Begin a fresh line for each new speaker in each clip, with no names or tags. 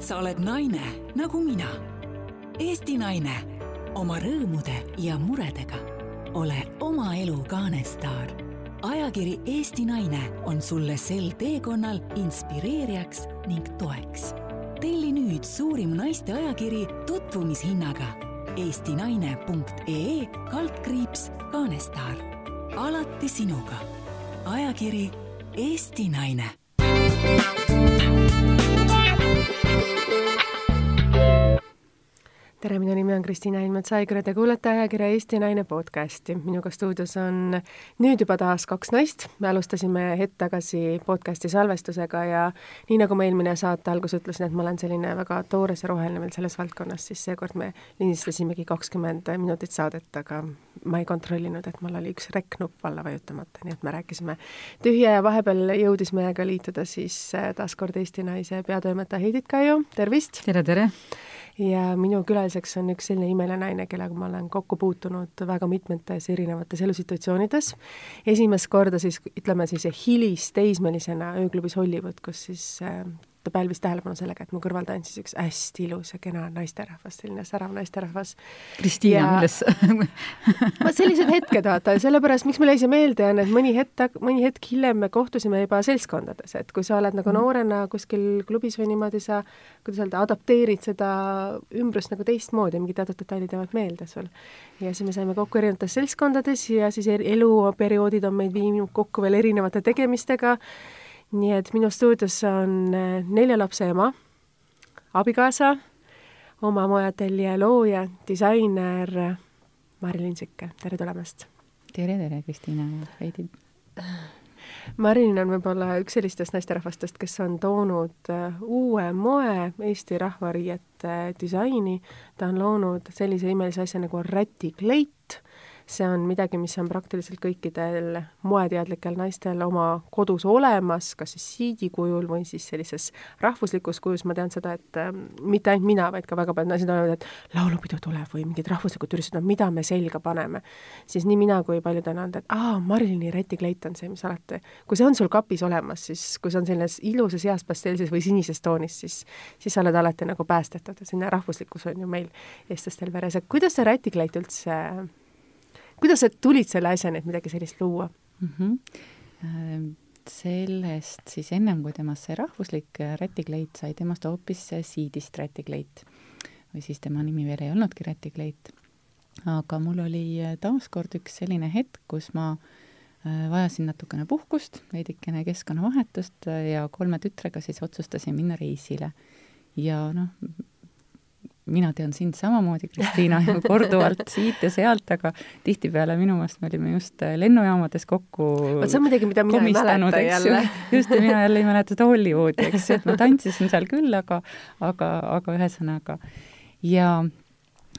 sa oled naine nagu mina. Eesti naine oma rõõmude ja muredega. ole oma elu kaanestaar. ajakiri Eesti Naine on sulle sel teekonnal inspireerijaks ning toeks. telli nüüd suurim naiste ajakiri tutvumishinnaga eestinaine.ee kaldkriips kaanestaar. alati sinuga. ajakiri Eesti Naine
tere, minu nimi on Kristiina Ilmet-Saigre, te kuulate ajakirja Eesti Naine podcasti. minuga stuudios on nüüd juba taas kaks naist. me alustasime hetk tagasi podcasti salvestusega ja nii, nagu ma eelmine saate alguses ütlesin, et ma olen selline väga toores ja roheline veel selles valdkonnas, siis seekord me lindistasimegi kakskümmend minutit saadet, aga ma ei kontrollinud, et mul oli üks rekk-nupp alla vajutamata, nii et me rääkisime tühja ja vahepeal jõudis meiega liituda siis taas kord Eesti Naise peatoimetaja Heidit Kaiju, tervist!
tere, tere!
Ja minu külaliseks on üks selline imeline naine, kellega ma olen kokku puutunud väga mitmetes erinevates elusituatsioonides. esimest korda siis, ütleme siis hilisteismelisena ööklubis Hollywood, kus siis äh, ta pälvis tähelepanu sellega, et mu kõrval tanssis üks hästi ilus ja kena naisterahvas, selline särav naisterahvas.
Kristiina ja..., milles
vot sellised hetked, vaata, sellepärast miks mulle jäi see meelde, on, et mõni hetk, mõni hetk hiljem me kohtusime juba seltskondades, et kui sa oled nagu mhm. noorena kuskil klubis või niimoodi, sa, kuidas öelda, adapteerid seda ümbrust nagu teistmoodi, mingid teatud detailid jäävad meelde sul. ja siis me saime kokku erinevates seltskondades ja siis eluperioodid on meid viinud kokku veel erinevate tegemistega nii et minu stuudios on äh, nelja lapse ema, abikaasa, oma moeateljee looja, disainer Marilyn Sikke, tere tulemast!
tere, tere, Kristiina ja Heidi!
Marilyn on võib-olla üks sellistest naisterahvastest, kes on toonud äh, uue moe Eesti rahvariiete disaini, ta on loonud sellise imelise asja nagu rätikleit see on midagi, mis on praktiliselt kõikidel moeteadlikel naistel oma kodus olemas, kas siis siidi kujul või siis sellises rahvuslikus kujus, ma tean seda, et äh, mitte ainult mina, vaid ka väga paljud naised ütlevad, et laulupidu tuleb või mingid rahvuslikud üritused, no mida me selga paneme. siis nii mina kui paljud on olnud, et aa, Marilini rätikleit on see, mis alati, kui see on sul kapis olemas, siis kui see on sellises ilusas heas pastelsis või sinises toonis, siis, siis sa oled alati nagu päästetud ja selline rahvuslikkus on ju meil, eestlastel veres, et kuidas see rätikleit üldse kuidas sa tulid selle asjani, et midagi sellist luua mm?
-hmm. sellest siis ennem, kui temast sai rahvuslik äh, rätikleit, sai temast hoopis siidist rätikleit. või siis tema nimi veel ei olnudki rätikleit. aga mul oli äh, taaskord üks selline hetk, kus ma vajasin natukene puhkust, veidikene keskkonnavahetust ja kolme tütrega siis otsustasin minna reisile. ja noh, mina tean sind samamoodi, Kristiina, korduvalt siit ja sealt, aga tihtipeale minu meelest me olime just äh, lennujaamades kokku
vot see on midagi, mida mina ei mäleta jälle.
just, ja mina jälle ei mäleta seda Hollywoodi, eks et ma tantsisin seal küll, aga, aga, aga ühesõnaga ja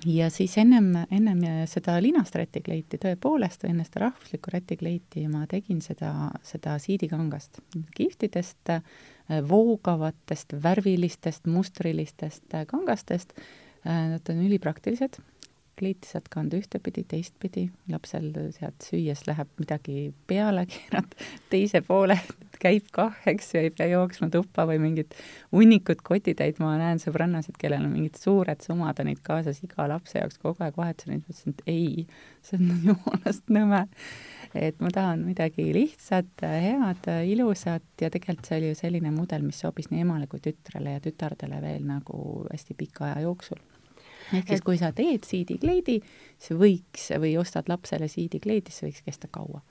ja siis ennem, ennem seda linast rätikleiti tõepoolest või enne seda rahvuslikku rätikleiti ma tegin seda, seda siidikangast, kihvtidest, voogavatest, värvilistest, mustrilistest kangastest. Äh, nad on ülipraktilised, kleiti saad kanda ühtepidi, teistpidi, lapsel sealt süües läheb midagi peale, keerad teise poole, käib kah, eks ju, ei pea jooksma tuppa või mingit hunnikut kotitäit, ma näen sõbrannasid, kellel on mingid suured summad, on neid kaasas iga lapse jaoks kogu aeg vahetunud, mõtlesin, et ei, see on jumalast nõme. et ma tahan midagi lihtsat, head, ilusat. Ja tegelikult see oli ju selline mudel, mis sobis nii emale kui tütrele ja tütardele veel nagu hästi pika aja jooksul ehk siis, kui sa teed siidikleidi, see võiks või ostad lapsele siidikleidi, see võiks kesta kaua.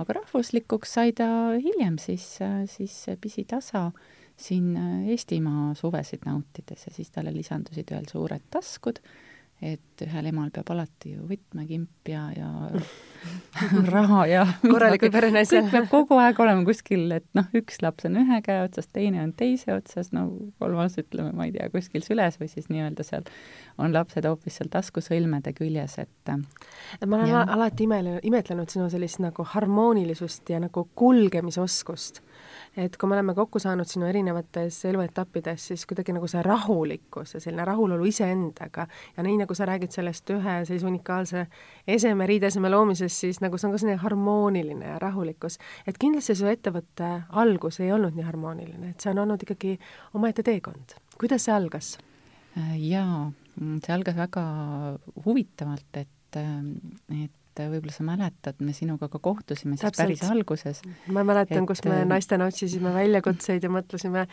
aga rahvuslikuks sai ta hiljem siis, siis pisitasa siin Eestimaa suvesid nautides ja siis talle lisandusid veel suured taskud et ühel emal peab alati ju võtmekimp ja, ja raha ja
korralikult perenaise.
kõik peab kogu aeg olema kuskil, et noh, üks laps on ühe käe otsas, teine on teise otsas, no kolmas ütleme, ma ei tea, kuskil süles või siis nii-öelda seal on lapsed hoopis seal taskusõlmede küljes, et
ma olen ja. alati imele, imetlenud sinu sellist nagu harmoonilisust ja nagu kulgemisoskust et kui me oleme kokku saanud sinu erinevates eluetappides, siis kuidagi nagu see rahulikkus ja selline rahulolu iseendaga ja nii, nagu sa räägid sellest ühe sellise unikaalse eseme, riideeseme loomisest, siis nagu see on ka selline harmooniline ja rahulikkus. et kindlasti su ettevõtte algus ei olnud nii harmooniline, et see on olnud ikkagi omaette teekond. kuidas see algas?
Jaa, see algas väga huvitavalt, et, et et võib-olla sa mäletad, me sinuga ka kohtusime siis Täpselt. päris alguses.
ma mäletan, kus me naistena otsisime väljakutseid ja mõtlesime,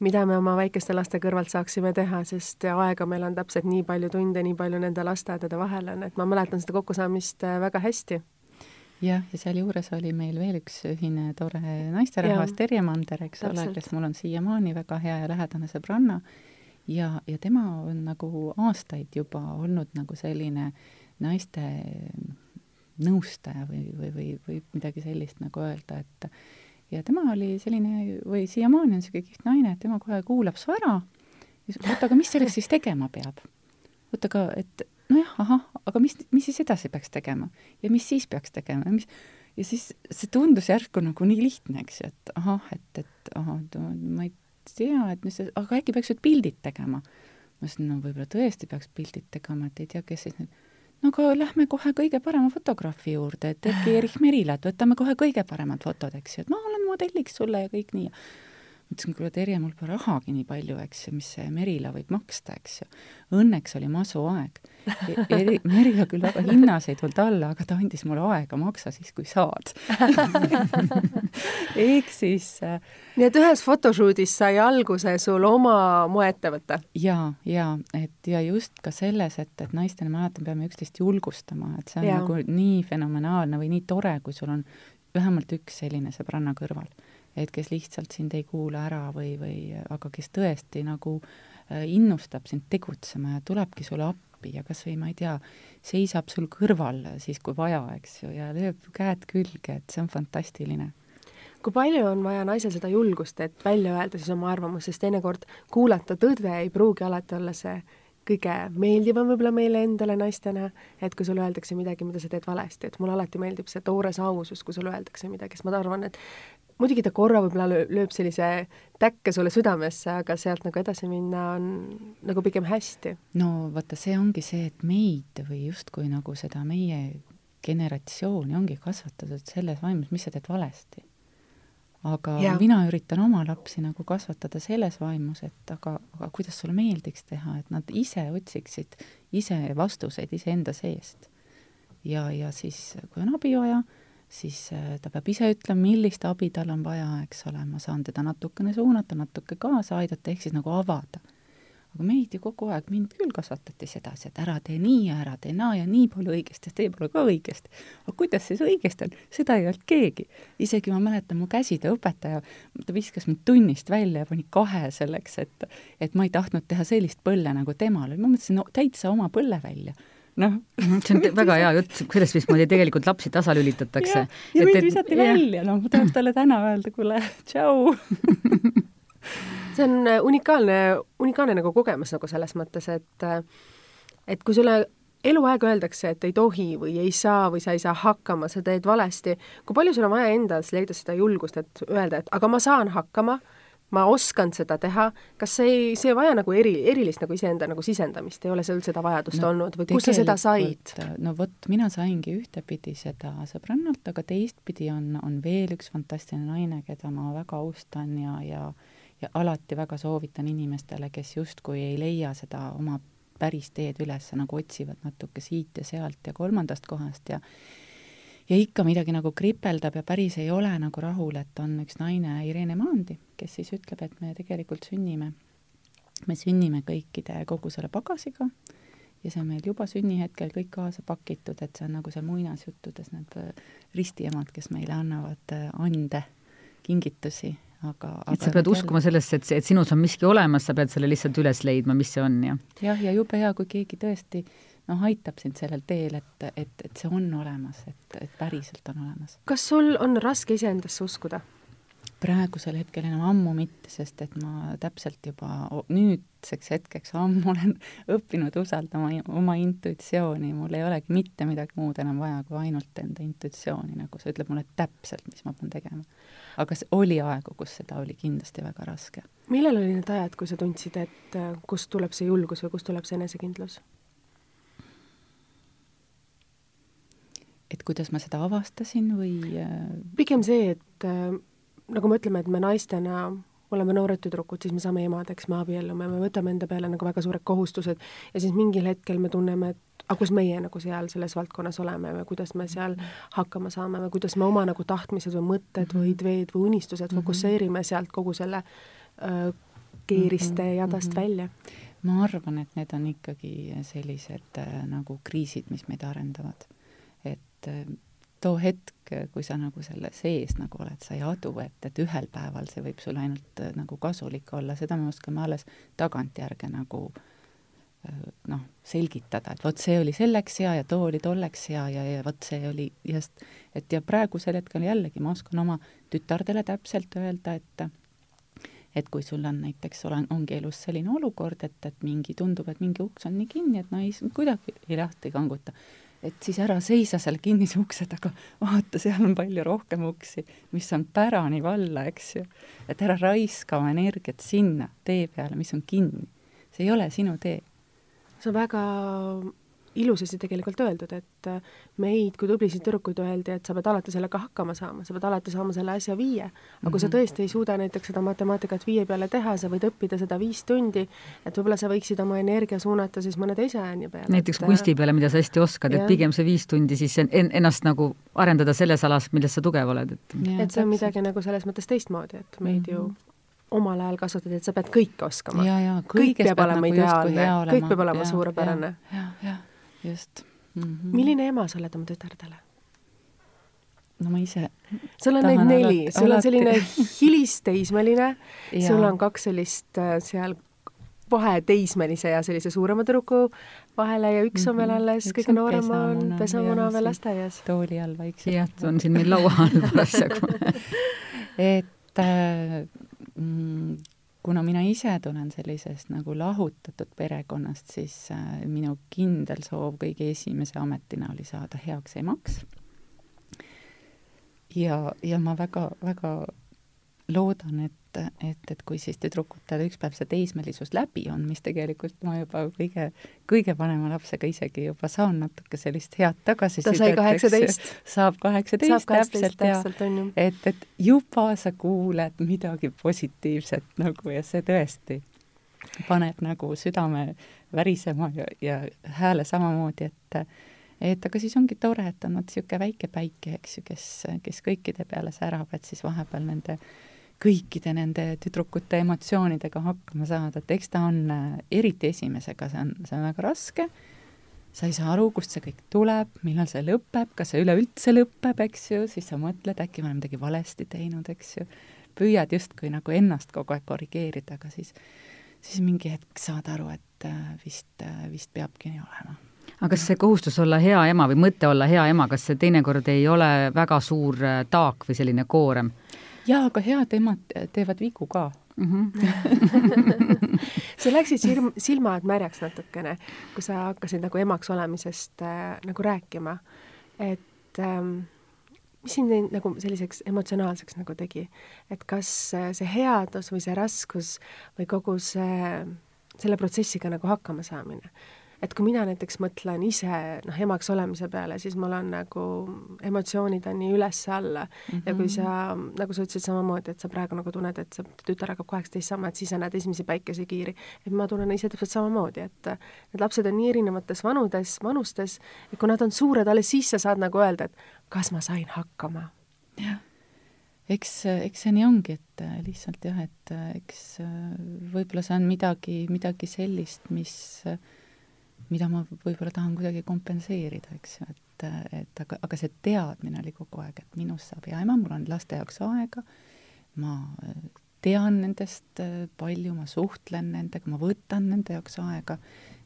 mida me oma väikeste laste kõrvalt saaksime teha, sest aega meil on täpselt nii palju tunde, nii palju nende lasteaedade vahel on, et ma mäletan seda kokkusaamist äh, väga hästi
jah, ja sealjuures oli meil veel üks ühine tore naisterahvas, Terje Mander, eks Täpselt. ole, kes mul on siiamaani väga hea ja lähedane sõbranna, ja, ja tema on nagu aastaid juba olnud nagu selline naiste nõustaja või, või, või, või midagi sellist nagu öelda, et ja tema oli selline või siiamaani on niisugune kihvt naine, et tema kohe kuulab su ära ja siis oota, aga mis selleks siis tegema peab? oota, aga et nojah, ahah, aga mis, mis siis edasi peaks tegema ja mis siis peaks tegema ja mis ja siis see tundus järsku nagu nii lihtne, eks ju, et ahah, et, et ahah, ma ei tea, et mis, aga äkki peaks nüüd pildid tegema. ma ütlesin, no võib-olla tõesti peaks pildid tegema, et ei tea, kes siis nüüd no aga lähme kohe kõige parema fotograafi juurde, et äkki Erich Merilat, võtame kohe kõige paremad fotod, eks ju, et ma olen modelliks sulle ja kõik nii mõtlesin, kuule Terje, mul pole rahagi nii palju, eks ju, mis see Merila võib maksta, eks ju. Õnneks oli masuaeg e. Eri, Merila küll väga hinnas ei tulnud alla, aga ta andis mulle aega, maksa siis, kui saad ehk siis äh,
nii et ühes photoshoot'is sai alguse sul oma moeettevõte?
jaa, jaa, et ja just ka selles, et, et naistena ma mäletan, peame üksteist julgustama, et see on ja. nagu nii fenomenaalne või nii tore, kui sul on vähemalt üks selline sõbranna kõrval et kes lihtsalt sind ei kuula ära või, või aga kes tõesti nagu äh, innustab sind tegutsema ja tulebki sulle appi ja kas või ma ei tea, seisab sul kõrval siis, kui vaja, eks ju, ja lööb käed külge, et see on fantastiline.
Kui palju on vaja naisel seda julgust, et välja öelda siis oma arvamus, sest teinekord kuulata tõde ei pruugi alati olla see kõige meeldivam võib-olla meile endale naistena, et kui sulle öeldakse midagi, mida sa teed valesti, et mulle alati meeldib see toores ausus, kui sulle öeldakse midagi, sest ma arvan, et muidugi ta korra võib-olla lööb sellise täkke sulle südamesse, aga sealt nagu edasi minna on nagu pigem hästi.
no vaata, see ongi see, et meid või justkui nagu seda meie generatsiooni ongi kasvatatud selles vaimus, mis sa teed valesti. aga ja. mina üritan oma lapsi nagu kasvatada selles vaimus, et aga, aga kuidas sulle meeldiks teha, et nad ise otsiksid ise vastuseid iseenda seest. ja, ja siis, kui on abi vaja siis äh, ta peab ise ütlema, millist abi tal on vaja, eks ole, ma saan teda natukene suunata, natuke kaasa aidata, ehk siis nagu avada. aga meid ju kogu aeg, mind küll kasvatati sedasi, et ära tee nii ja ära tee naa ja nii pole õigesti ja tee pole ka õigesti. aga kuidas siis õigesti on, seda ei öelnud keegi. isegi ma mäletan, mu käsitööõpetaja, ta viskas mind tunnist välja ja pani kahe selleks, et et ma ei tahtnud teha sellist põlle nagu temal, ma mõtlesin, no täitsa oma põlle välja
noh. See on väga hea jutt, kuidas mismoodi tegelikult lapsi tasalülitatakse.
ja, ja mind visati välja, noh, ma tahaks talle täna öelda, kuule, tšau
see on äh, unikaalne, unikaalne nagu kogemus nagu selles mõttes, et äh, et kui sulle eluaeg öeldakse, et ei tohi või ei saa või sa ei saa hakkama, sa teed valesti, kui palju sul on vaja endas leida seda julgust, et öelda, et aga ma saan hakkama ma oskan seda teha, kas see ei, see ei vaja nagu eri, erilist nagu iseenda nagu sisendamist, ei ole seal seda vajadust no, olnud või kust sa seda said?
no vot, mina saingi ühtepidi seda sõbrannalt, aga teistpidi on, on veel üks fantastiline naine, keda ma väga austan ja, ja ja alati väga soovitan inimestele, kes justkui ei leia seda oma päris teed üles, nagu otsivad natuke siit ja sealt ja kolmandast kohast ja ja ikka midagi nagu kripeldab ja päris ei ole nagu rahul, et on üks naine, Irene Maandi, kes siis ütleb, et me tegelikult sünnime, me sünnime kõikide, kogu selle pagasiga ja see on meil juba sünnihetkel kõik kaasa pakitud, et see on nagu seal muinasjuttudes need äh, ristiemad, kes meile annavad äh, ande, kingitusi, aga
et sa pead uskuma sellesse, et, et sinus on miski olemas, sa pead selle lihtsalt üles leidma, mis see on, jah?
jah, ja jube hea, kui keegi tõesti äh, noh, aitab sind sellel teel, et, et, et see on olemas, et, et päriselt on olemas.
kas sul on raske iseendasse uskuda?
praegusel hetkel enam ammu mitte, sest et ma täpselt juba nüüdseks hetkeks ammu olen õppinud usaldama oma intuitsiooni, mul ei olegi mitte midagi muud enam vaja kui ainult enda intuitsiooni, nagu see ütleb mulle täpselt, mis ma pean tegema. aga see oli aegu, kus seda oli kindlasti väga raske.
millal oli need ajad, kui sa tundsid, et kust tuleb see julgus või kust tuleb see enesekindlus?
Et kuidas ma seda avastasin või äh,
pigem see, et äh, nagu me ütleme, et me naistena oleme noored tüdrukud, siis me saame emadeks, me abiellume, me võtame enda peale nagu väga suured kohustused ja siis mingil hetkel me tunneme, et aga kus meie nagu seal selles valdkonnas oleme või kuidas me seal hakkama saame või kuidas me oma nagu tahtmised või mõtted või ideed või unistused fokusseerime sealt kogu selle äh, keeriste jadast välja.
Ma arvan, et need on ikkagi sellised äh, nagu kriisid, mis meid arendavad. Et äh, too hetk, kui sa nagu selle sees nagu oled, sa ei adu, et, et ühel päeval see võib sulle ainult äh, nagu kasulik olla, seda me oskame alles tagantjärge nagu äh, noh, selgitada, et vot see oli selleks hea ja too oli tolleks hea ja, ja vot see oli just, et ja praegusel hetkel jällegi ma oskan oma tütardele täpselt öelda, et et kui sul on näiteks, olen, ongi elus selline olukord, et, et mingi, tundub, et mingi uks on nii kinni, et no ei, kuidagi ei lahti kanguta et siis ära seisa seal kinnise ukse taga, vaata, seal on palju rohkem uksi, mis on pärani valla, eks ju. et ära raiska oma energiat sinna tee peale, mis on kinni. see ei ole sinu tee.
see on väga ilusasti tegelikult öeldud, et äh, meid kui tublisid tüdrukuid öeldi, et sa pead alati sellega hakkama saama, sa pead alati saama selle asja viie. aga kui sa mhm. tõesti ei suuda näiteks seda matemaatikat viie peale teha, sa võid õppida seda viis tundi, et võib-olla sa võiksid oma energia suunata siis mõne teise ääni peale.
näiteks et, kunsti peale, mida sa hästi oskad, et pigem see viis tundi siis en, ennast nagu arendada selles alas, milles sa tugev oled, et
et see on midagi nagu selles mõttes teistmoodi, et meid mm -hmm. ju mhm omal ajal kasvatati, et sa pead kõike oskama. kõik peab olema nagu ideaalne, kõik peab olema suurepärane.
jah, jah just
mm. -hmm. milline ema sa oled oma tütardele?
no ma ise
sul on neid neli, sul alati. on selline hilisteismeline sul on kaks sellist äh, seal vaheteismelise ja sellise suurema tüdruku vahele ja üks on veel mhm. alles, kõige noorem on pesamuna veel lasteaias.
tooli all vaikselt.
jah, on siin meil laua all parasjagu
et äh, mm, kuna mina ise tulen sellisest nagu lahutatud perekonnast, siis äh, minu kindel soov kõige esimese ametina oli saada heaks emaks. ja, ja ma väga, väga loodan, et et, et, et kui siis tüdrukutel üks päev see teismelisus läbi on, mis tegelikult ma juba kõige, kõige vanema lapsega isegi juba saan natuke sellist head tagasisidet.
ta sai kaheksateist.
saab kaheksateist täpselt ja et, et juba sa kuuled midagi positiivset nagu ja see tõesti paneb nagu südame värisema ja, ja hääle samamoodi, et et aga siis ongi tore, et on vot niisugune väike päike, eks ju, kes, kes kõikide peale särab, et siis vahepeal nende äh, kõikide nende tüdrukute emotsioonidega hakkama saada, et eks ta on, äh, eriti esimesega, see on, see on väga raske, sa ei saa aru, kust see kõik tuleb, millal see lõpeb, kas see üleüldse lõpeb, eks ju, siis sa mõtled, äkki ma olen midagi valesti teinud, eks ju. püüad justkui nagu ennast kogu aeg korrigeerida, aga siis, siis mingi hetk saad aru, et äh, vist, äh, vist peabki nii olema
aga kas see kohustus olla hea ema või mõte olla hea ema, kas see teinekord ei ole väga suur taak või selline koorem?
Jaa, aga head emad teevad vigu ka mm.
-hmm. sa läksid silm, silmad märjaks natukene, kui sa hakkasid nagu emaks olemisest äh, nagu rääkima, et ähm, mis sind nagu selliseks emotsionaalseks nagu tegi, et kas see headus või see raskus või kogu see, selle protsessiga nagu hakkama saamine et kui mina näiteks mõtlen ise noh, emaks olemise peale, siis mul on nagu emotsioonid on nii üles-alla mm -hmm. ja kui mhm. sa, nagu sa ütlesid samamoodi, et sa praegu nagu tunned, et sa tütar hakkab kaheksateist saama, et siis sa näed esimesi päikesekiiri, et ma tunnen ise täpselt samamoodi, et need lapsed on nii erinevates vanudes, vanustes, et kui nad on suured, alles siis sa saad nagu öelda, et kas ma sain hakkama.
jah eks, eks see nii ongi, et lihtsalt jah, et eks võib-olla see on midagi, midagi sellist, mis äh, mida ma võib-olla tahan kuidagi kompenseerida, eks ju, et, et aga, aga see teadmine oli kogu aeg, et minust saab hea ema, mul on laste jaoks aega, ma tean nendest palju, ma suhtlen nendega, ma võtan nende jaoks aega,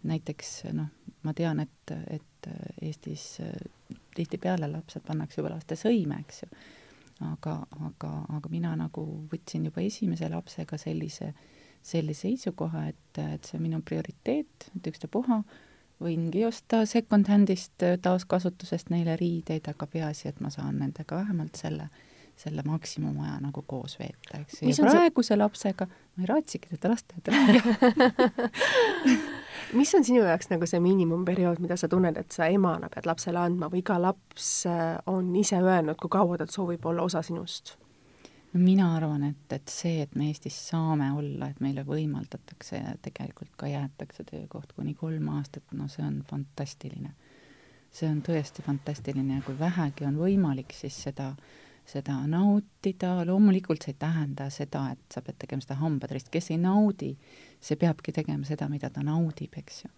näiteks noh, ma tean, et, et Eestis tihtipeale lapsed pannakse juba laste sõime, eks ju, aga, aga, aga mina nagu võtsin juba esimese lapsega sellise, sellise seisukoha, et, et see on minu prioriteet, et ükstapuha, võingi osta second-hand'ist äh, taaskasutusest neile riideid, aga peaasi, et ma saan nendega vähemalt selle, selle maksimumaja nagu koos veeta, eks. ja praeguse see... lapsega ma ei raatsigi teda lasteaeda
mis on sinu jaoks nagu see miinimumperiood, mida sa tunned, et sa emana pead lapsele andma või iga laps äh, on ise öelnud, kui kaua ta soovib olla osa sinust?
Mina arvan, et, et see, et me Eestis saame olla, et meile võimaldatakse ja tegelikult ka jäetakse töökoht kuni kolm aastat, no see on fantastiline. see on tõesti fantastiline ja kui vähegi on võimalik, siis seda, seda nautida, loomulikult see ei tähenda seda, et sa pead tegema seda hambatrist, kes ei naudi, see peabki tegema seda, mida ta naudib, eks ju.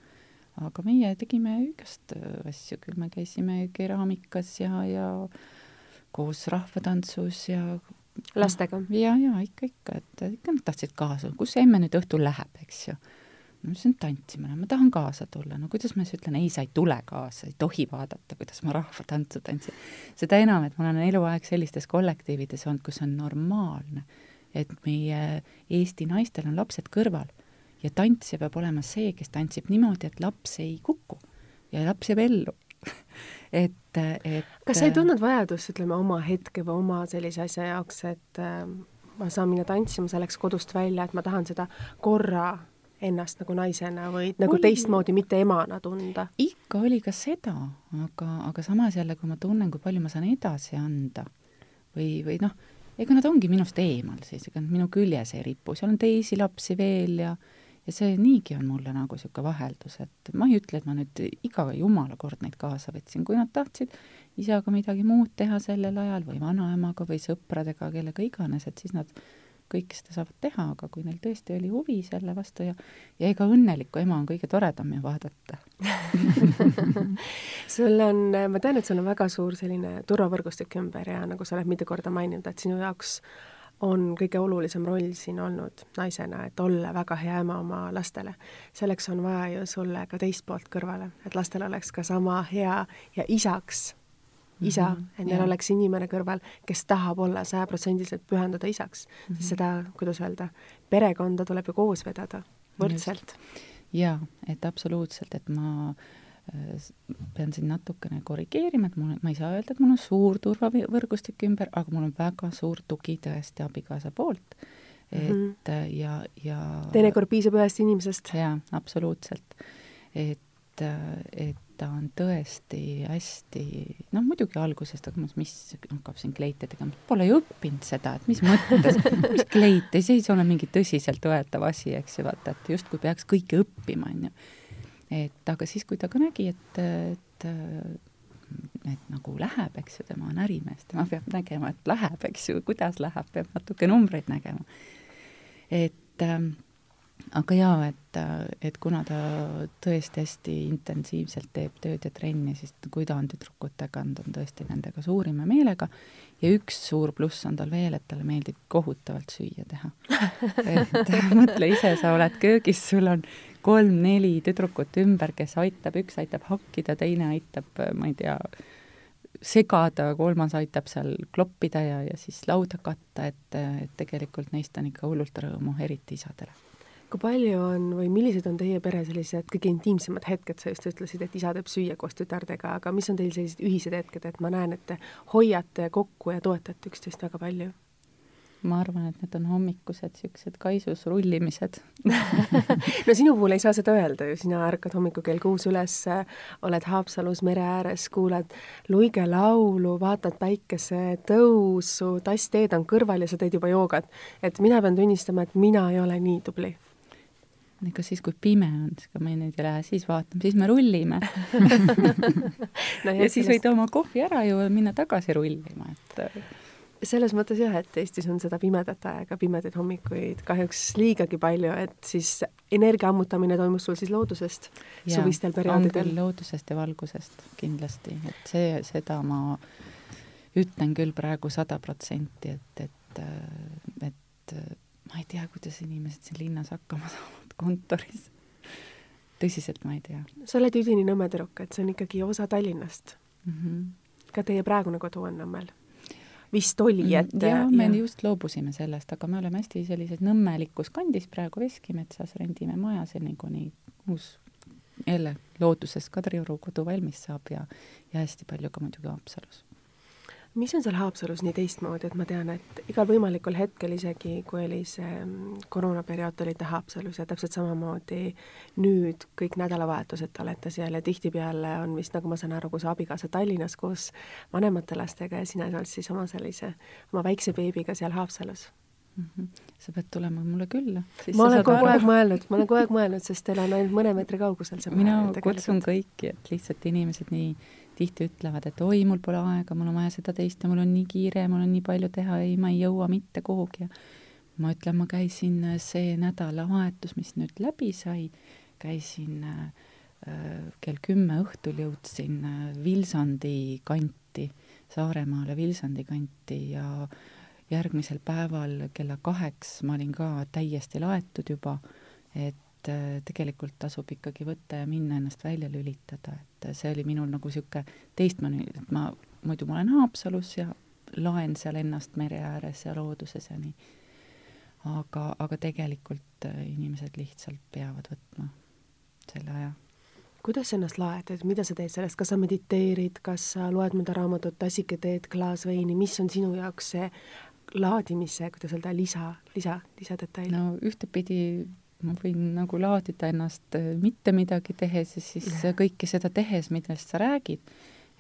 Aga meie tegime igast äh, asju, küll. Me käisime keraamikas ja, ja koos rahvatantsus ja
lastega?
ja, ja ikka, ikka, et ikka nad tahtsid kaasa, kus see emme nüüd õhtul läheb, eks ju. ma ütlesin, tantsima lähen, ma tahan kaasa tulla, no kuidas ma siis ütlen, ei, sa ei tule kaasa, ei tohi vaadata, kuidas ma rahvatantsu tantsin. seda enam, et ma olen eluaeg sellistes kollektiivides olnud, kus on normaalne, et meie Eesti naistel on lapsed kõrval ja tantsija peab olema see, kes tantsib niimoodi, et laps ei kuku ja laps jääb ellu et, et
kas sa ei tundnud vajadust, ütleme, oma hetke või oma sellise asja jaoks, et äh, ma saan minna tantsima selleks kodust välja, et ma tahan seda korra ennast nagu naisena või nagu oli... teistmoodi, mitte emana tunda?
ikka oli ka seda, aga, aga samas jälle, kui ma tunnen, kui palju ma saan edasi anda või, või noh, ega nad ongi minust eemal siis, ega nad minu küljes ei ripu, seal on teisi lapsi veel ja ja see niigi on mulle nagu niisugune vaheldus, et ma ei ütle, et ma nüüd iga jumala kord neid kaasa võtsin, kui nad tahtsid isaga midagi muud teha sellel ajal või vanaemaga või sõpradega, kellega iganes, et siis nad kõike seda saavad teha, aga kui neil tõesti oli huvi selle vastu ja ja ega õnnelikku ema on kõige toredam ju vaadata.
Sul on, ma tean, et sul on väga suur selline turvavõrgustik ümber ja nagu sa oled mitu korda maininud, et sinu jaoks on kõige olulisem roll siin olnud naisena, et olla väga hea ema oma lastele. selleks on vaja ju sulle ka teist poolt kõrvale, et lastel oleks ka sama hea ja isaks isa mm, -hmm, et neil jah. oleks inimene kõrval, kes tahab olla sajaprotsendiliselt pühenduda isaks mm, -hmm. seda, kuidas öelda, perekonda tuleb ju koos vedada võrdselt.
jaa, et absoluutselt, et ma äh, pean siin natukene korrigeerima, et mul, ma ei saa öelda, et mul on suur turvavõrgustik ümber, aga mul on väga suur tugi tõesti abikaasa poolt. et mm -hmm. ja, ja
teinekord piisab ühest inimesest.
jaa, absoluutselt. et, et ta on tõesti hästi, noh muidugi algusest, aga mis hakkab siin kleite tegema, pole ju õppinud seda, et mis mõttes, mis kleite, see ei ole mingi tõsiseltvõetav asi, eks ju, vaata, et justkui peaks kõike õppima, on ju et aga siis, kui ta ka nägi, et, et et nagu läheb, eks ju, tema on ärimees, tema peab nägema, et läheb, eks ju, kuidas läheb, peab natuke numbreid nägema. et äh, aga jaa, et, et kuna ta tõesti hästi intensiivselt teeb tööd ja trenni, siis kui ta on tüdrukutega, ta on tõesti nendega suurima meelega ja üks suur pluss on tal veel, et talle meeldib kohutavalt süüa teha. et mõtle ise, sa oled köögis, sul on kolm-neli tüdrukut ümber, kes aitab, üks aitab hakkida, teine aitab, ma ei tea, segada, kolmas aitab seal kloppida ja, ja siis lauda katta, et, et tegelikult neist on ikka hullult rõõmu, eriti isadele
kui palju on või millised on teie pere sellised kõige intiimsemad hetked, sa just ütlesid, et isa teeb süüa koos tütardega, aga mis on teil sellised ühised hetked, et ma näen, et te hoiate kokku ja toetate üksteist väga palju?
ma arvan, et need on hommikused niisugused kaisus rullimised
no sinu puhul ei saa seda öelda ju, sina ärkad hommikul kell kuus üles, oled Haapsalus mere ääres, kuulad luige laulu, vaatad päikesetõusu, tass teed on kõrval ja sa teed juba joogat. et mina pean tunnistama, et mina ei ole nii tubli
ega siis, kui pime on, siis ega me nüüd ei lähe siis vaatama, siis me rullime. No ja siis võid oma kohvi ära juua ja minna tagasi rullima, et
selles mõttes jah, et Eestis on seda pimedat aega, pimedaid hommikuid kahjuks liigagi palju, et siis energia ammutamine toimub sul siis loodusest ja, suvistel perioodidel?
loodusest ja valgusest kindlasti, et see, seda ma ütlen küll praegu sada protsenti, et, et, et ma ei tea, kuidas inimesed siin linnas hakkama saavad kontoris. tõsiselt ma ei tea.
sa oled üdini Nõmme tüdruk, et see on ikkagi osa Tallinnast mm.
-hmm.
ka teie praegune kodu on Nõmmel vist oli,
mm, et jah, me ja. just loobusime sellest, aga me oleme hästi sellises nõmmelikus kandis praegu Veskimetsas, rendime maja seni, kuni uus jälle looduses Kadrioru kodu valmis saab ja, ja hästi palju ka muidugi Haapsalus.
Mis on seal Haapsalus nii teistmoodi, et ma tean, et igal võimalikul hetkel, isegi kui oli see mm, koroonaperiood, te olite Haapsalus ja täpselt samamoodi nüüd kõik nädalavahetused te olete seal ja tihtipeale on vist, nagu ma saan aru, kui su abikaasa Tallinnas koos vanemate lastega ja sina oled siis oma sellise, oma väikse beebiga seal Haapsalus
mm. -hmm. sa pead tulema mulle külla.
ma olen kogu aeg mõelnud, ma olen kogu aeg mõelnud, sest teil on ainult mõne meetri kaugusel see
mina kutsun kõiki, et lihtsalt inimesed nii tihti ütlevad, et oi, mul pole aega, mul on vaja seda teist ja mul on nii kiire, mul on nii palju teha, ei, ma ei jõua mitte kuhugi. Ma ütlen, ma käisin äh, see nädalavahetus, mis nüüd läbi sai, käisin äh, äh, kell kümme õhtul jõudsin Vilsandi kanti, Saaremaale Vilsandi kanti ja järgmisel päeval kella kaheks ma olin ka täiesti laetud juba, et et äh, tegelikult tasub ikkagi võtta ja minna ennast välja lülitada, et see oli minul nagu niisugune teistmoodi, et ma, muidu ma olen Haapsalus ja laen seal ennast mere ääres ja looduses ja nii. aga, aga tegelikult äh, inimesed lihtsalt peavad võtma selle aja.
kuidas sa ennast laed, et mida sa teed sellest, kas sa mediteerid, kas sa loed mõnda raamatut, tassike teed, klaas veini, mis on sinu jaoks see laadimise, kuidas öelda, lisa, lisa, lisadetail?
no ühtepidi ma võin nagu laadida ennast äh, mitte midagi tehes ja siis kõike seda tehes, millest sa räägid.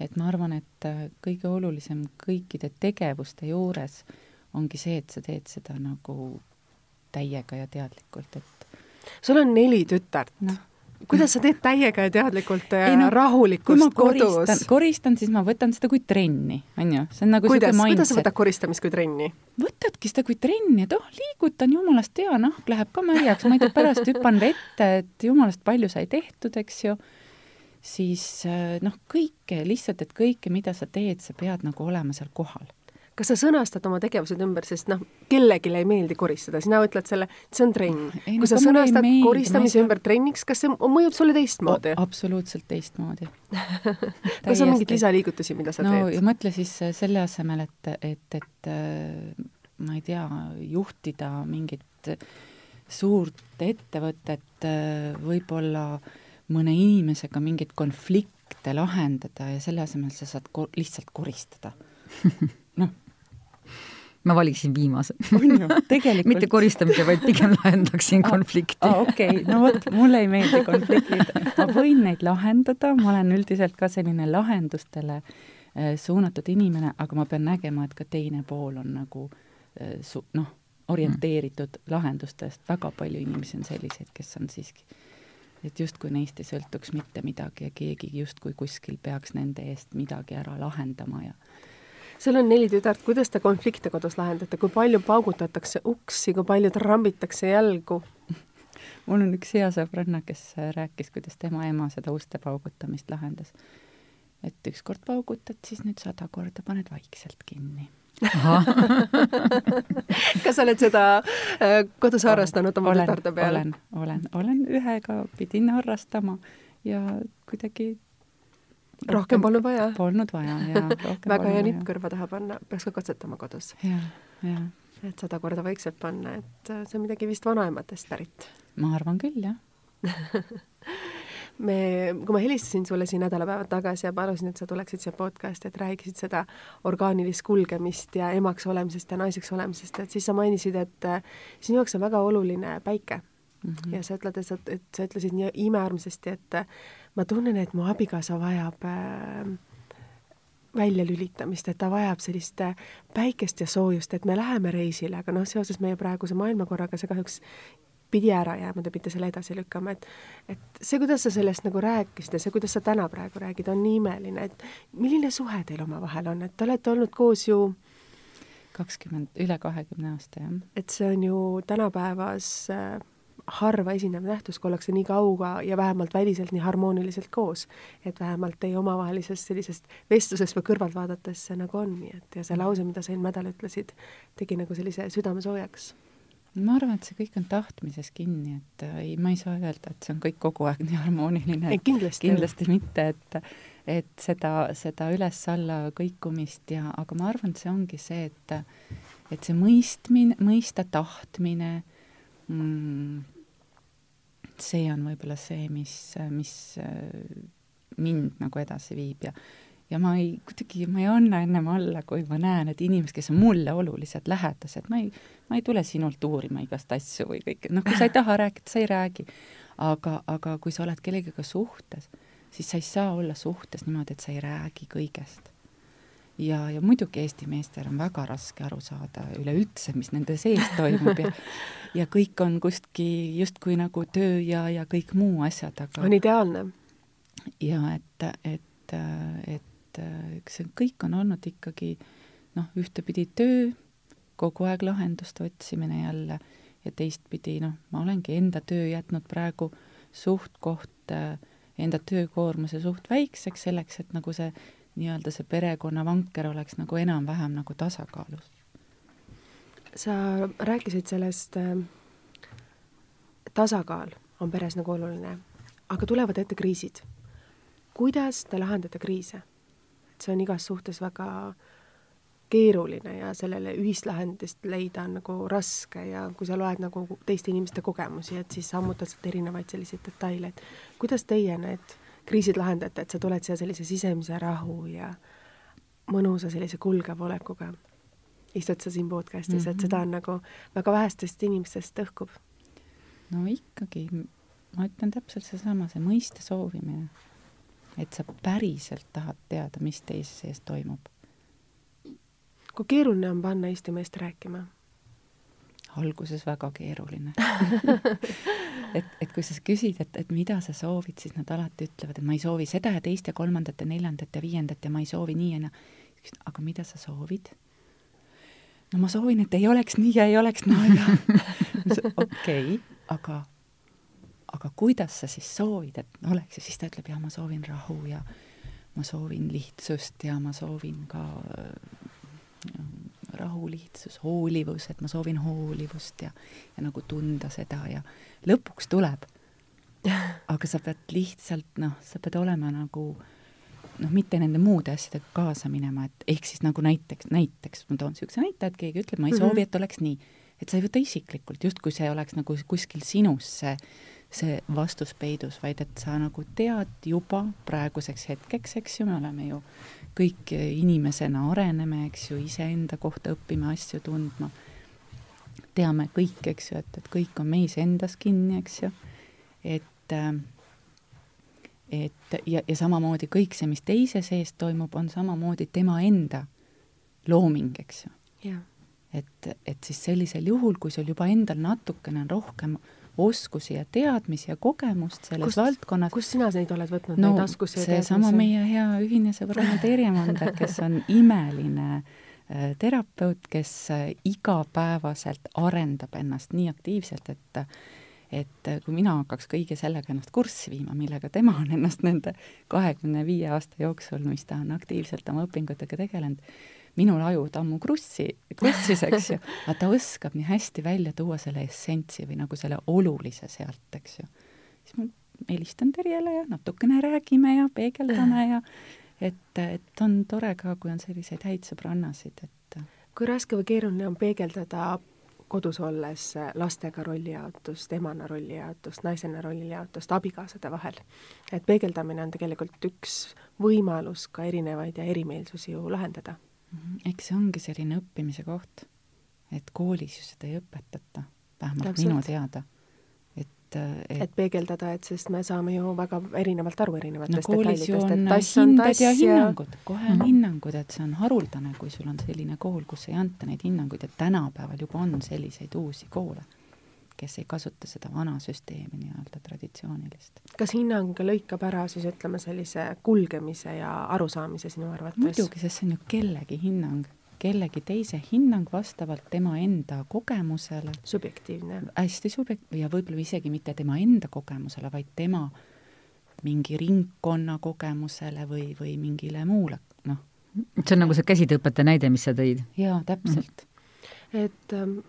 et ma arvan, et äh, kõige olulisem kõikide tegevuste juures ongi see, et sa teed seda nagu täiega ja teadlikult, et
sul on neli tütart. No kuidas sa teed täiega ja teadlikult ja no, rahulikult kodus?
koristan, siis ma võtan seda kui trenni, on ju, see on nagu
kuidas, kuidas sa võtad koristamist kui trenni?
võtadki seda kui trenni, et oh, liigutan, jumalast hea, nahk läheb ka märjaks, ma ei tea, pärast hüppan vette, et jumalast palju sai tehtud, eks ju, siis eh, noh, kõike lihtsalt, et kõike, mida sa teed, sa pead nagu olema seal kohal
kas sa sõnastad oma tegevused ümber, sest noh, kellelegi ei meeldi koristada, sina ütled selle, see on trenn. kui sa sõnastad meeldi, koristamise ümber trenniks, kas see mõjub sulle teistmoodi?
absoluutselt teistmoodi
kas on mingeid lisaliigutusi, mida sa
no,
teed?
ja mõtle siis äh, selle asemel, et, et, et äh, ma ei tea, juhtida mingit suurt ettevõtet, äh, võib-olla mõne inimesega mingeid konflikte lahendada ja selle asemel sa saad ko lihtsalt koristada noh,
ma valiksin viimase. mitte koristamise, vaid pigem lahendaksin konflikti.
aa, okei no vot, mulle ei meeldi konfliktid. ma võin neid lahendada, ma olen üldiselt ka selline lahendustele äh, suunatud inimene, aga ma pean nägema, et ka teine pool on nagu äh, su-, noh, orienteeritud mm. lahendustest, väga palju inimesi on selliseid, kes on siiski et justkui neist ei sõltuks mitte midagi ja keegi justkui kuskil peaks nende eest midagi ära lahendama ja
sul on neli tütart, kuidas te konflikte kodus lahendate, kui palju paugutatakse uksi, kui palju trambitakse jalgu?
mul on üks hea sõbranna, kes rääkis, kuidas tema ema seda uste paugutamist lahendas. et ükskord paugutad, siis nüüd sada korda paned vaikselt kinni
kas sa oled seda äh, kodus harrastanud oma tütarde peale?
olen, olen, olen ühega pidin harrastama ja kuidagi
rohkem polnud vaja?
Polnud vaja, jaa.
väga hea nipp kõrva taha panna, peaks ka katsetama kodus.
jah, jah.
et sada korda vaikselt panna, et äh, see on midagi vist vanaemadest pärit.
ma arvan küll, jah
me, kui ma helistasin sulle siin nädalapäevad tagasi ja palusin, et sa tuleksid siia podcast'i, et räägisid seda orgaanilist kulgemist ja emaks olemisest ja naiseks olemisest, et siis sa mainisid, et äh, sinu jaoks on väga oluline päike mm. -hmm. ja sa ütled, et sa, et sa ütlesid nii imearmsasti, et äh, ma tunnen, et mu abikaasa vajab äh, väljalülitamist, et ta vajab sellist äh, päikest ja soojust, et me läheme reisile, aga noh, seoses meie praeguse maailmakorraga see kahjuks pidi ära jääma, te pidite selle edasi lükkama, et et see, kuidas sa sellest nagu rääkisid ja see, kuidas sa täna praegu räägid, on nii imeline, et milline suhe teil omavahel on, et te olete olnud koos ju
kakskümmend, üle kahekümne aasta, jah.
et see on ju tänapäevas äh, harva esinev nähtus, kui ollakse nii kauga ja vähemalt väliselt nii harmooniliselt koos. et vähemalt teie omavahelisest sellisest vestlusest või kõrvalt vaadates see nagu on, nii et ja see lause, mida sa eelmine nädal ütlesid, tegi nagu sellise südame soojaks
ma arvan, et see kõik on tahtmises kinni, et äh, ei, ma ei saa öelda, et see on kõik kogu aeg nii harmooniline.
kindlasti,
kindlasti mitte, et et seda, seda üles-alla kõikumist ja, aga ma arvan, et see ongi see, et et see mõistmine, mõista tahtmine mm,, see on võib-olla see, mis, mis mind nagu edasi viib ja ja ma ei, kuidagi ma ei anna ennem alla, kui ma näen, et inimesed, kes on mulle olulised, lähedased, ma ei, ma ei tule sinult uurima igast asju või kõike, noh, kui sa ei taha rääkida, sa ei räägi. aga, aga kui sa oled kellegagi suhtes, siis sa ei saa olla suhtes niimoodi, et sa ei räägi kõigest. Ja, ja muidugi Eesti meestel on väga raske aru saada üleüldse, mis nende sees toimub ja ja kõik on kuskil justkui nagu töö ja, ja kõik muu asjad, aga
on ideaalne.
ja et, et, et eks see kõik on olnud ikkagi noh, ühtepidi töö, kogu aeg lahenduste otsimine jälle ja teistpidi noh, ma olengi enda töö jätnud praegu suht-koht enda töökoormuse suht väikseks, selleks et nagu see nii-öelda see perekonna vanker oleks nagu enam-vähem nagu tasakaalus.
sa rääkisid sellest äh, tasakaal on peres nagu oluline, aga tulevad ette kriisid. kuidas te lahendate kriise? et see on igas suhtes väga keeruline ja sellele ühist lahendust leida on nagu raske ja kui sa loed nagu teiste inimeste kogemusi, et siis ammutad sealt erinevaid selliseid detaile, et kuidas teie need kriisid lahendate, et sa tuled siia sellise sisemise rahu ja mõnusa sellise kulgeva olekuga, istud sa siin podcastis mm, -hmm. et seda on nagu väga vähestest inimestest õhkub?
no ikkagi, ma ütlen täpselt seesama, see mõiste soovimine et sa päriselt tahad teada, mis teise sees toimub.
kui keeruline on panna Eesti meest rääkima?
Alguses väga keeruline et, et kui sa küsid, et, et mida sa soovid, siis nad alati ütlevad, et ma ei soovi seda ja teist ja kolmandat ja neljandat ja viiendat ja ma ei soovi nii ja naa. aga mida sa soovid? no ma soovin, et ei oleks nii ja ei oleks naa ja okei aga aga kuidas sa siis soovid, et oleks ja siis ta ütleb, jah, ma soovin rahu ja ma soovin lihtsust ja ma soovin ka ja, rahu, lihtsus, hoolivus, et ma soovin hoolivust ja, ja nagu tunda seda ja lõpuks tuleb. aga sa pead lihtsalt noh, sa pead olema nagu noh, mitte nende muude asjadega kaasa minema, et ehk siis nagu näiteks, näiteks ma toon niisuguse näite, et keegi ütleb, ma ei soovi, mhm. et oleks nii. et sa ei võta isiklikult, justkui see oleks nagu kuskil sinus see see vastus peidus, vaid et sa nagu tead juba praeguseks hetkeks, eks ju, me oleme ju kõik inimesena areneme, eks ju, iseenda kohta õpime asju tundma. teame kõik, eks ju, et, et kõik on meis endas kinni, eks ju. et, et ja, ja samamoodi kõik see, mis teise sees toimub, on samamoodi tema enda looming, eks ju. et, et siis sellisel juhul, kui sul juba endal natukene on rohkem oskusi ja teadmisi ja kogemust selles kust, valdkonnas.
kust sina neid oled võtnud no,, neid oskusi ja
teadmisi? seesama meie hea ühine sõbranna Terje Mander, kes on imeline äh, terapeut, kes äh, igapäevaselt arendab ennast nii aktiivselt, et et kui mina hakkaks kõige sellega ennast kurssi viima, millega tema on ennast nende kahekümne viie aasta jooksul, mis ta on aktiivselt oma õpingutega tegelenud, minul aju tammu krussi, krussis, eks ju, aga ta oskab nii hästi välja tuua selle essentsi või nagu selle olulise sealt, eks ju. siis ma helistan Terjele ja natukene räägime ja peegeldame ja et, et on tore ka, kui on selliseid häid sõbrannasid, et
kui raske või keeruline on peegeldada kodus olles lastega rollijaotust, emana rollijaotust, naisena rollijaotust abikaasade vahel. et peegeldamine on tegelikult üks võimalus ka erinevaid ja erimeelsusi ju lahendada.
Eks see ongi selline õppimise koht, et koolis ju seda ei õpetata, vähemalt minu teada. et,
et et peegeldada, et sest me saame ju väga erinevalt aru erinevatest
no, detailidest, et tass on tass ja hinnangud, kohe on mm -hmm. hinnangud, et see on haruldane, kui sul on selline kool, kus ei anta neid hinnanguid, et tänapäeval juba on selliseid uusi koole kes ei kasuta seda vana süsteemi nii-öelda traditsioonilist.
kas hinnang lõikab ära siis ütleme sellise kulgemise ja arusaamise sinu arvates?
muidugi, sest see on ju kellegi hinnang, kellegi teise hinnang vastavalt tema enda kogemusele.
subjektiivne.
hästi subjekt- ja võib-olla isegi mitte tema enda kogemusele, vaid tema mingi ringkonna kogemusele või, või mingile muule, noh.
see on nagu see käsitööõpetaja näide, mis sa tõid.
jaa, täpselt
mm.. et ähm,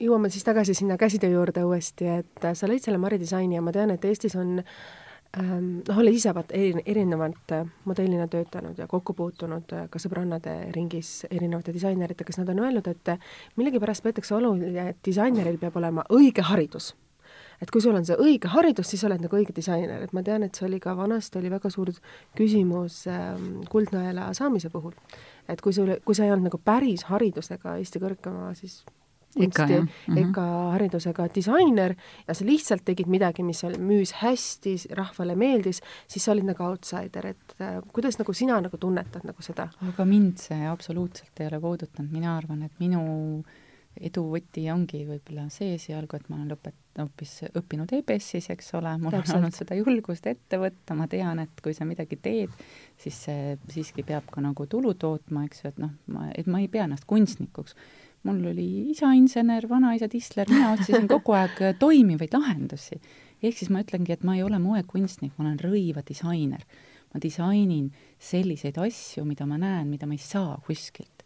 jõuame siis tagasi sinna käsitöö juurde uuesti, et äh, sa lõid selle maridisaini ja ma tean, et Eestis on ähm, noh, oled ise vaata eri, erinevalt äh, modellina töötanud ja kokku puutunud äh, ka sõbrannade ringis erinevate disaineritega, kes nad on öelnud, et millegipärast peetakse oluline, et disaineril peab olema õige haridus et kui sul on see õige haridus, siis oled nagu õige disainer, et ma tean, et see oli ka vanasti oli väga suur küsimus ähm, kuldnõela saamise puhul. et kui sul, kui sa ei olnud nagu päris haridusega Eesti kõrgema siis Kunsti
jah. Mhm.
ega haridusega disainer ja sa lihtsalt tegid midagi, mis müüs hästi, rahvale meeldis, siis sa olid nagu outsider, et äh, kuidas nagu sina nagu tunnetad nagu seda?
aga mind see absoluutselt ei ole puudutanud, mina arvan, et minu edu võti ongi võib-olla see esialgu, et ma olen lõpet-, hoopis õppinud EBS-is, eks ole, mul
Täpselt.
on olnud seda julgust ette võtta, ma tean, et kui sa midagi teed, siis see siiski peab ka nagu tulu tootma, eks ju, et noh, ma, et ma ei pea ennast kunstnikuks. Mul oli isa insener, vanaisa tisler, mina otsisin kogu aeg toimivaid lahendusi. ehk siis ma ütlengi, et ma ei ole moekunstnik, ma olen rõivadisainer. ma disainin selliseid asju, mida ma näen, mida ma ei saa kuskilt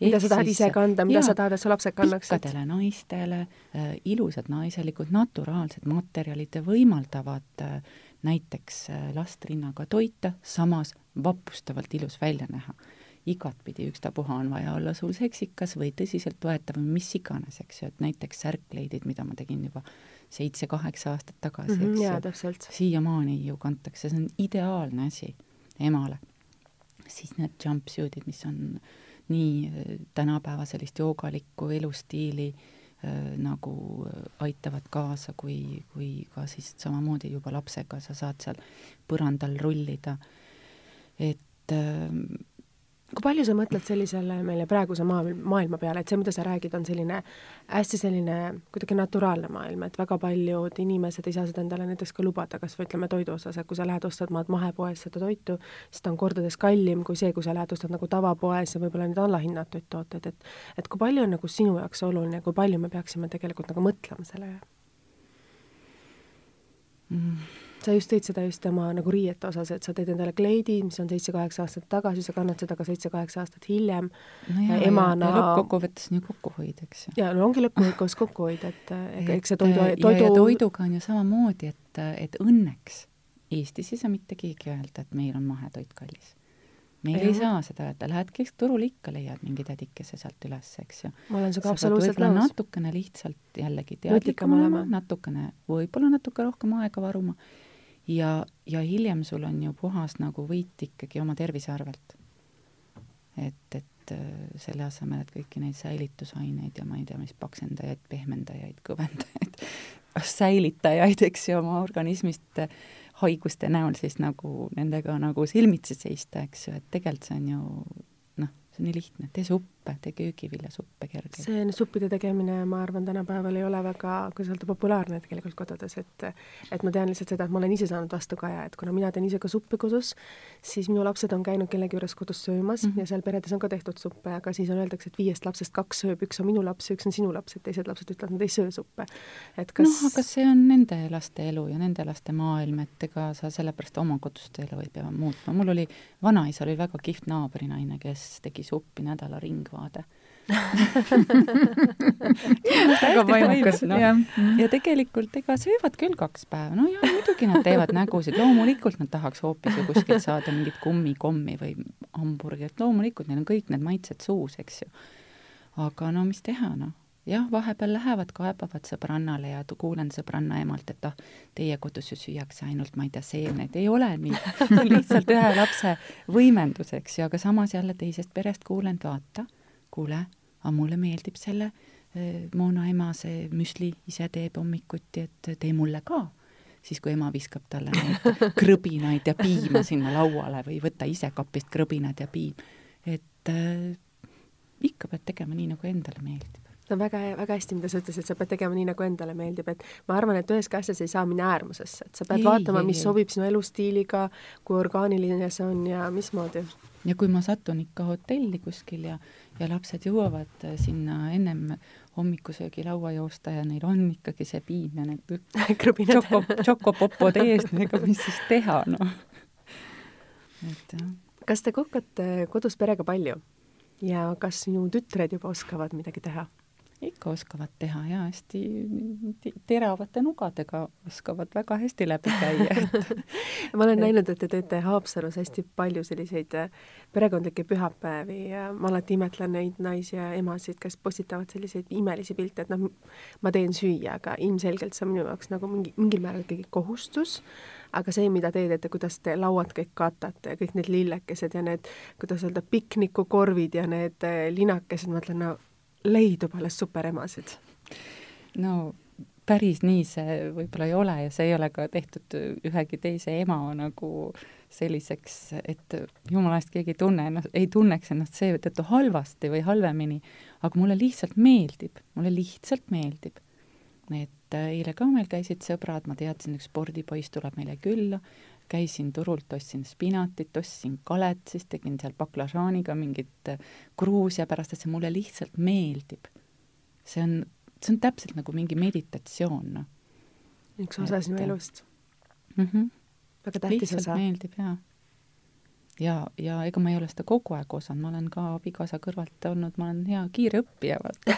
mida sa tahad ise kanda, mida sa tahad, et su lapsed kannaksid?
pikkadele naistele äh,, ilusad naiselikud, naturaalsed materjalid võimaldavad äh, näiteks äh, last rinnaga toita, samas vapustavalt ilus välja näha. Igatpidi, ükstapuha on vaja olla sul seksikas või tõsiseltvõetav või mis iganes, eks ju, et näiteks särkleidid, mida ma tegin juba seitse-kaheksa aastat tagasi
mm, -hmm,
eks
jaa,
ju,
täpselt.
siiamaani ju kantakse, see on ideaalne asi emale. siis need jumpsuit'id, mis on nii äh, tänapäeva sellist joogalikku elustiili äh, nagu äh, aitavad kaasa, kui, kui ka siis samamoodi juba lapsega sa saad seal põrandal rullida. et äh,
kui palju sa mõtled sellisele meile praeguse maailm, maailma peale, et see, mida sa räägid, on selline hästi selline kuidagi naturaalne maailm, et väga paljud inimesed ei saa seda endale näiteks ka lubada, kas või ütleme toidu osas, et kui sa lähed ostad maad mahepoes seda toitu, siis ta on kordades kallim kui see, kui sa lähed ostad nagu tavapoes ja võib-olla neid allahinnatud tooteid, et et kui palju on nagu sinu jaoks oluline, kui palju me peaksime tegelikult nagu mõtlema sellele?
mm,
sa just tõid seda just oma nagu riiete osas, et sa teed endale kleidi, mis on seitse-kaheksa aastat tagasi, sa kannad seda ka seitse-kaheksa aastat hiljem
no ja,
emana-
ja, ja lõppkokkuvõttes on ju kokkuhoid, eks ju.
ja no ongi lõppkokkuvõttes kokkuhoid, et ega eks see toidu,
ja,
toidu
ja toiduga on ju samamoodi, et, et õnneks Eestis ei saa mitte keegi öelda, et meil on mahetoit kallis. meil ei
Jah.
saa seda öelda, lähed keskturule, ikka leiad mingi tädikese sealt üles, eks ju.
ma olen sinuga absoluutselt nõus.
natukene lihtsalt jällegi teadlikum olema. natukene, võib-olla natuke rohkem aega varuma ja, ja hiljem sul on ju puhas nagu võit ikkagi oma tervise arvelt. et, et äh, selle asemel, et kõiki neid säilitusaineid ja ma ei tea, mis paksendajaid, pehmendajaid, kõvendajaid, säilitajaid, eks ju, oma organismist äh, haiguste näol siis nagu nendega nagu silmitsi seista, eks ju, et tegelikult see on ju noh, see on nii lihtne, tee suppe, tee köögiviljasuppe kergelt.
see suppide tegemine, ma arvan, tänapäeval ei ole väga, kuidas öelda, populaarne tegelikult kodudes, et et ma tean lihtsalt seda, et ma olen ise saanud vastukaja, et kuna mina teen ise ka suppi kodus, siis minu lapsed on käinud kellegi juures kodus söömas mm. -hmm. ja seal peredes on ka tehtud suppe, aga siis on, öeldakse, et viiest lapsest kaks sööb, üks on minu laps ja üks on sinu laps, et teised lapsed ütlevad, nad ei söö suppe. et kas
noh, aga see on nende laste elu ja nende laste maailm, et ega sa sellepärast oma kodust elu ei pea muutma. mul oli, vanaisal oli väga kihvt naabrinaine, kes tegi suppi nädala ringvaade.
väga vaimukas,
noh. ja tegelikult ega söövad küll kaks päeva, no jaa, muidugi nad teevad nägusid, loomulikult nad tahaks hoopis ju kuskilt saada mingit kummikommi või hamburgerit, loomulikult neil on kõik need maitsed suus, eks ju. aga no mis teha, noh jah, vahepeal lähevad, kaebavad sõbrannale ja kuulen sõbranna emalt, et ah, teie kodus ju süüakse ainult, ma ei tea, seeneid, ei ole nii. see on lihtsalt ühe lapse võimendus, eks ju, aga samas jälle teisest perest kuulen, et vaata, kuule, aga mulle meeldib selle eh, Moona ema see müsli ise teeb hommikuti, et tee mulle ka. siis, kui ema viskab talle neid krõbinaid ja piima sinna lauale või võta ise kapist krõbinad ja piim. et äh, ikka pead tegema nii, nagu endale meeldib
on väga, väga hästi, mida sa ütlesid, sa pead tegema nii, nagu endale meeldib, et ma arvan, et üheski asjas ei saa minna äärmusesse, et sa pead
Ei,
vaatama, mis
ei.
sobib sinu elustiiliga, kui orgaaniline see on ja mismoodi.
Ja kui ma satun ikka hotelli kuskil ja, ja lapsed jõuavad äh, sinna ennem hommikusöögilaua joosta ja neil on ikkagi see piim ja need tšoko, tšokopopod ees, ega mis siis teha, noh. et jah.
kas te kohkate kodus perega palju ja kas sinu tütred juba oskavad midagi teha?
Ikka oskavad teha ja hästi teravate nugadega oskavad väga hästi läbi käia
ma olen näinud, et te teete Haapsalus hästi palju selliseid äh, perekondlikke pühapäevi ja ma alati imetlen neid naisi ja emasid, kes postitavad selliseid imelisi pilte, et noh, ma teen süüa, aga ilmselgelt see on minu jaoks nagu mingi, mingil määral ikkagi kohustus, aga see, mida te teete, kuidas te lauad kõik katate ja kõik need lillekesed ja need, kuidas öelda, piknikukorvid ja need äh, linakesed, ma mõtlen, no leidub alles superemasid?
no päris nii see võib-olla ei ole ja see ei ole ka tehtud ühegi teise ema nagu selliseks, et jumala eest keegi ei tunne ennast, ei tunneks ennast seetõttu halvasti või halvemini, aga mulle lihtsalt meeldib, mulle lihtsalt meeldib. et eile ka meil käisid sõbrad, ma teadsin, üks spordipoiss tuleb meile külla, käisin turult, ostsin spinatit, ostsin kalet, siis tegin seal baklažaaniga mingit äh, kruusia pärast, et see mulle lihtsalt meeldib. see on, see on täpselt nagu mingi meditatsioon, noh.
üks osa sinu elust
mm. -hmm.
väga tähtis
lihtsalt
osa.
meeldib, jaa ja, ja ega ma ei ole seda kogu aeg osanud, ma olen ka abikaasa kõrvalt olnud, ma olen hea kiire õppija, vaata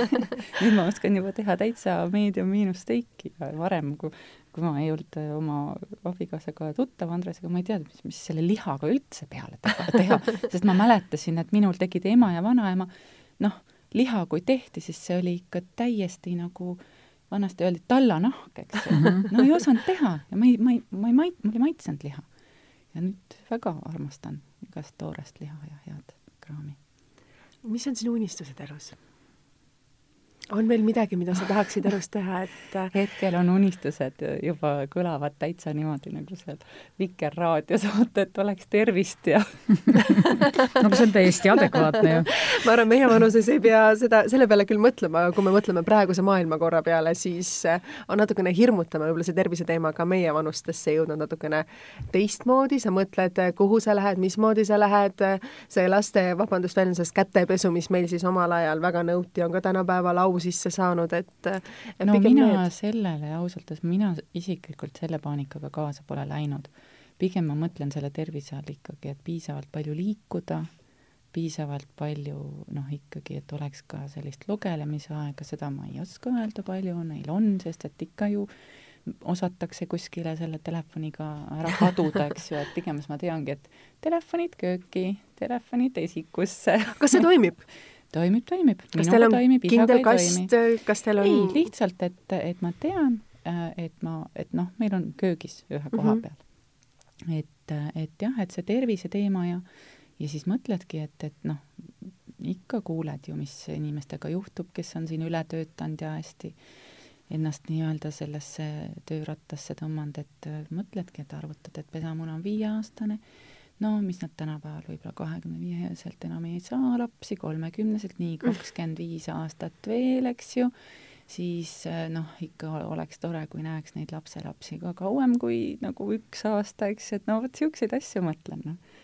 nüüd ma oskan juba teha täitsa meedium miinus steiki ja varem, kui kui ma ei olnud äh, oma abikaasaga tuttav Andresega, ma ei teadnud, mis, mis selle lihaga üldse peale teha, sest ma mäletasin, et minul tegid ema ja vanaema, noh, liha kui tehti, siis see oli ikka täiesti nagu vanasti öeldi tallanahk, eks ju. Mhm. no ei osanud teha ja ma ei, ma ei, ma ei mait-, mul ei maitsenud liha. Ja nüüd väga armastan igast toorest liha ja head kraami.
mis on sinu unistused elus? On veel midagi, mida sa tahaksid elus teha, et
äh, hetkel on unistused juba kõlavad täitsa niimoodi nagu seal Vikerraadio saate, et oleks tervist ja
no aga see on täiesti adekvaatne ju.
ma arvan, meie vanuses ei pea seda, selle peale küll mõtlema, aga kui me mõtleme praeguse maailmakorra peale, siis äh, on natukene hirmutav, võib-olla see tervise teema ka meie vanustesse jõudnud natukene teistmoodi, sa mõtled, kuhu sa lähed, mismoodi sa lähed, see laste, vabandust väljendusest, kätepesu, mis meil siis omal ajal väga nõuti, on ka tänapäeval au sisse saanud, et, et
no mina need... sellele ausalt öeldes, mina isiklikult selle paanikaga kaasa pole läinud. pigem ma mõtlen selle tervise all ikkagi, et piisavalt palju liikuda, piisavalt palju noh, ikkagi, et oleks ka sellist lugelemisaega, seda ma ei oska öelda, palju neil on, sest et ikka ju osatakse kuskile selle telefoniga ära kaduda, eks ju, et pigem ma teangi, et telefonid kööki, telefonid esikusse.
kas see toimib
toimib, toimib.
kas teil on toimib, kindel kast, kas teil on?
ei, lihtsalt, et, et ma tean, äh, et ma, et noh, meil on köögis ühe koha mm -hmm. peal. et, et jah, et see tervise teema ja, ja siis mõtledki, et, et noh, ikka kuuled ju, mis inimestega juhtub, kes on siin üle töötanud ja hästi ennast nii-öelda sellesse töörattasse tõmmanud, et mõtledki, et arvutad, et pesamuna on viieaastane no mis nad tänapäeval võib-olla kahekümne viieselt enam ei saa lapsi, kolmekümneselt, nii kakskümmend viis aastat veel, eks ju, siis eh, noh, ikka oleks tore, kui näeks neid lapselapsi ka kauem kui nagu üks aasta, eks, et no vot niisuguseid asju mõtlen, noh.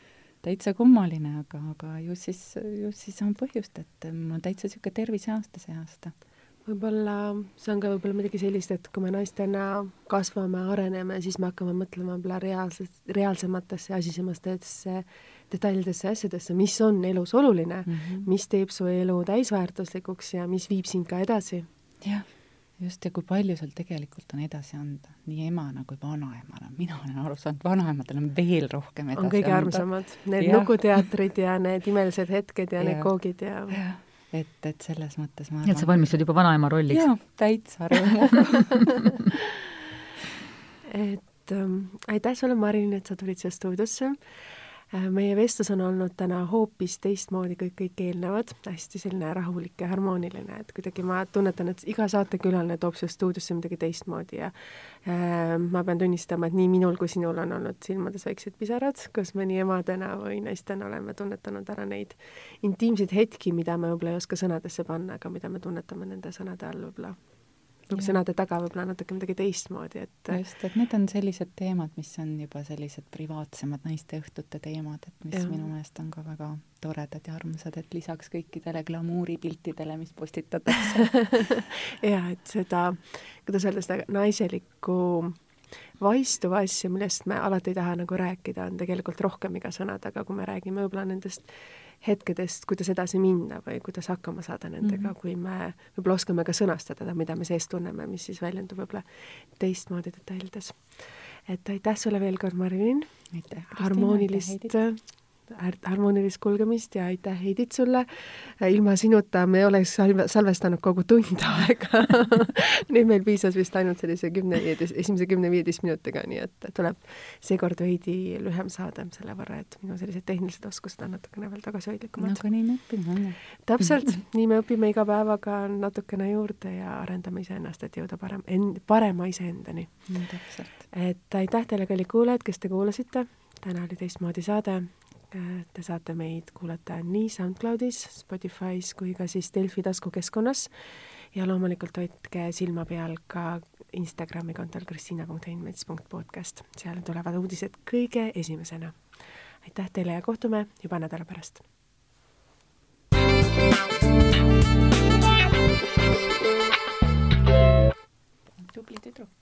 täitsa kummaline, aga, aga ju siis, ju siis on põhjust, et mul on täitsa niisugune terviseaasta see aasta
võib-olla see on ka võib-olla midagi sellist, et kui me naistena kasvame, areneme, siis me hakkame mõtlema võib-olla reaalselt, reaalsematesse, asisematesse detailidesse asjadesse, mis on elus oluline mm, -hmm. mis teeb su elu täisväärtuslikuks ja mis viib sind ka edasi.
jah, just, ja kui palju sul tegelikult on edasi anda, nii emana kui vanaemana, mina olen aru saanud, vanaemadel on veel rohkem edasi
on kõige anda. armsamad, need ja. nukuteatrid ja need imelised hetked ja, ja. need koogid ja, ja
et, et selles mõttes ma
nii et sa valmistud juba vanaema rolliks?
jaa, täitsa rõõmuga
et ähm, aitäh sulle, Marin, et sa tulid siia stuudiosse meie vestlus on olnud täna hoopis teistmoodi kui kõik eelnevad, hästi selline rahulik ja harmooniline, et kuidagi ma tunnetan, et iga saatekülaline toob siia stuudiosse midagi teistmoodi ja äh, ma pean tunnistama, et nii minul kui sinul on olnud silmades väiksed pisarad, kus me nii emadena või naistena oleme tunnetanud ära neid intiimseid hetki, mida me võib-olla ei oska sõnadesse panna, aga mida me tunnetame nende sõnade all võib-olla sõnade taga võib-olla natuke midagi teistmoodi, et
just, et need on sellised teemad, mis on juba sellised privaatsemad naisteõhtute teemad, et mis ja. minu meelest on ka väga toredad ja armsad, et lisaks kõikidele glamuuripiltidele, mis postitatakse
jah, et seda, kuidas öelda, seda naiselikku vaistuva asja, millest me alati ei taha nagu rääkida, on tegelikult rohkem iga sõna taga, kui me räägime võib-olla nendest hetkedest, kuidas edasi minna või kuidas hakkama saada nendega mm, -hmm. kui me võib-olla oskame ka sõnastada, mida me sees tunneme, mis siis väljendub võib-olla teistmoodi detailides. et aitäh sulle veel kord, Marilyn! harmoonilist harmoonilist kulgemist ja aitäh, Heidit, sulle. ilma sinuta me oleks salve, salvestanud kogu tund aega nüüd meil piisas vist ainult sellise kümne, viieteist, esimese kümne-viieteist minutiga, nii et tuleb seekord veidi lühem saade selle võrra, et minu sellised tehnilised oskused on natukene veel tagasihoidlikumad.
aga nii me õpime, on ju.
täpselt, nii me õpime iga päevaga natukene juurde ja arendame iseennast, et jõuda parem, parema iseendani
mm,. täpselt.
et aitäh teile, kallid kuulajad, kes te kuulasite, täna oli teistmoodi saade Äh, te saate meid kuulata nii SoundCloudis, Spotify's kui ka siis Delfi taskukeskkonnas ja loomulikult hoidke silma peal ka Instagrami kontol kristiina.heinmets.podcast, seal tulevad uudised kõige esimesena. aitäh teile ja kohtume juba nädala pärast. tubli tüdruk.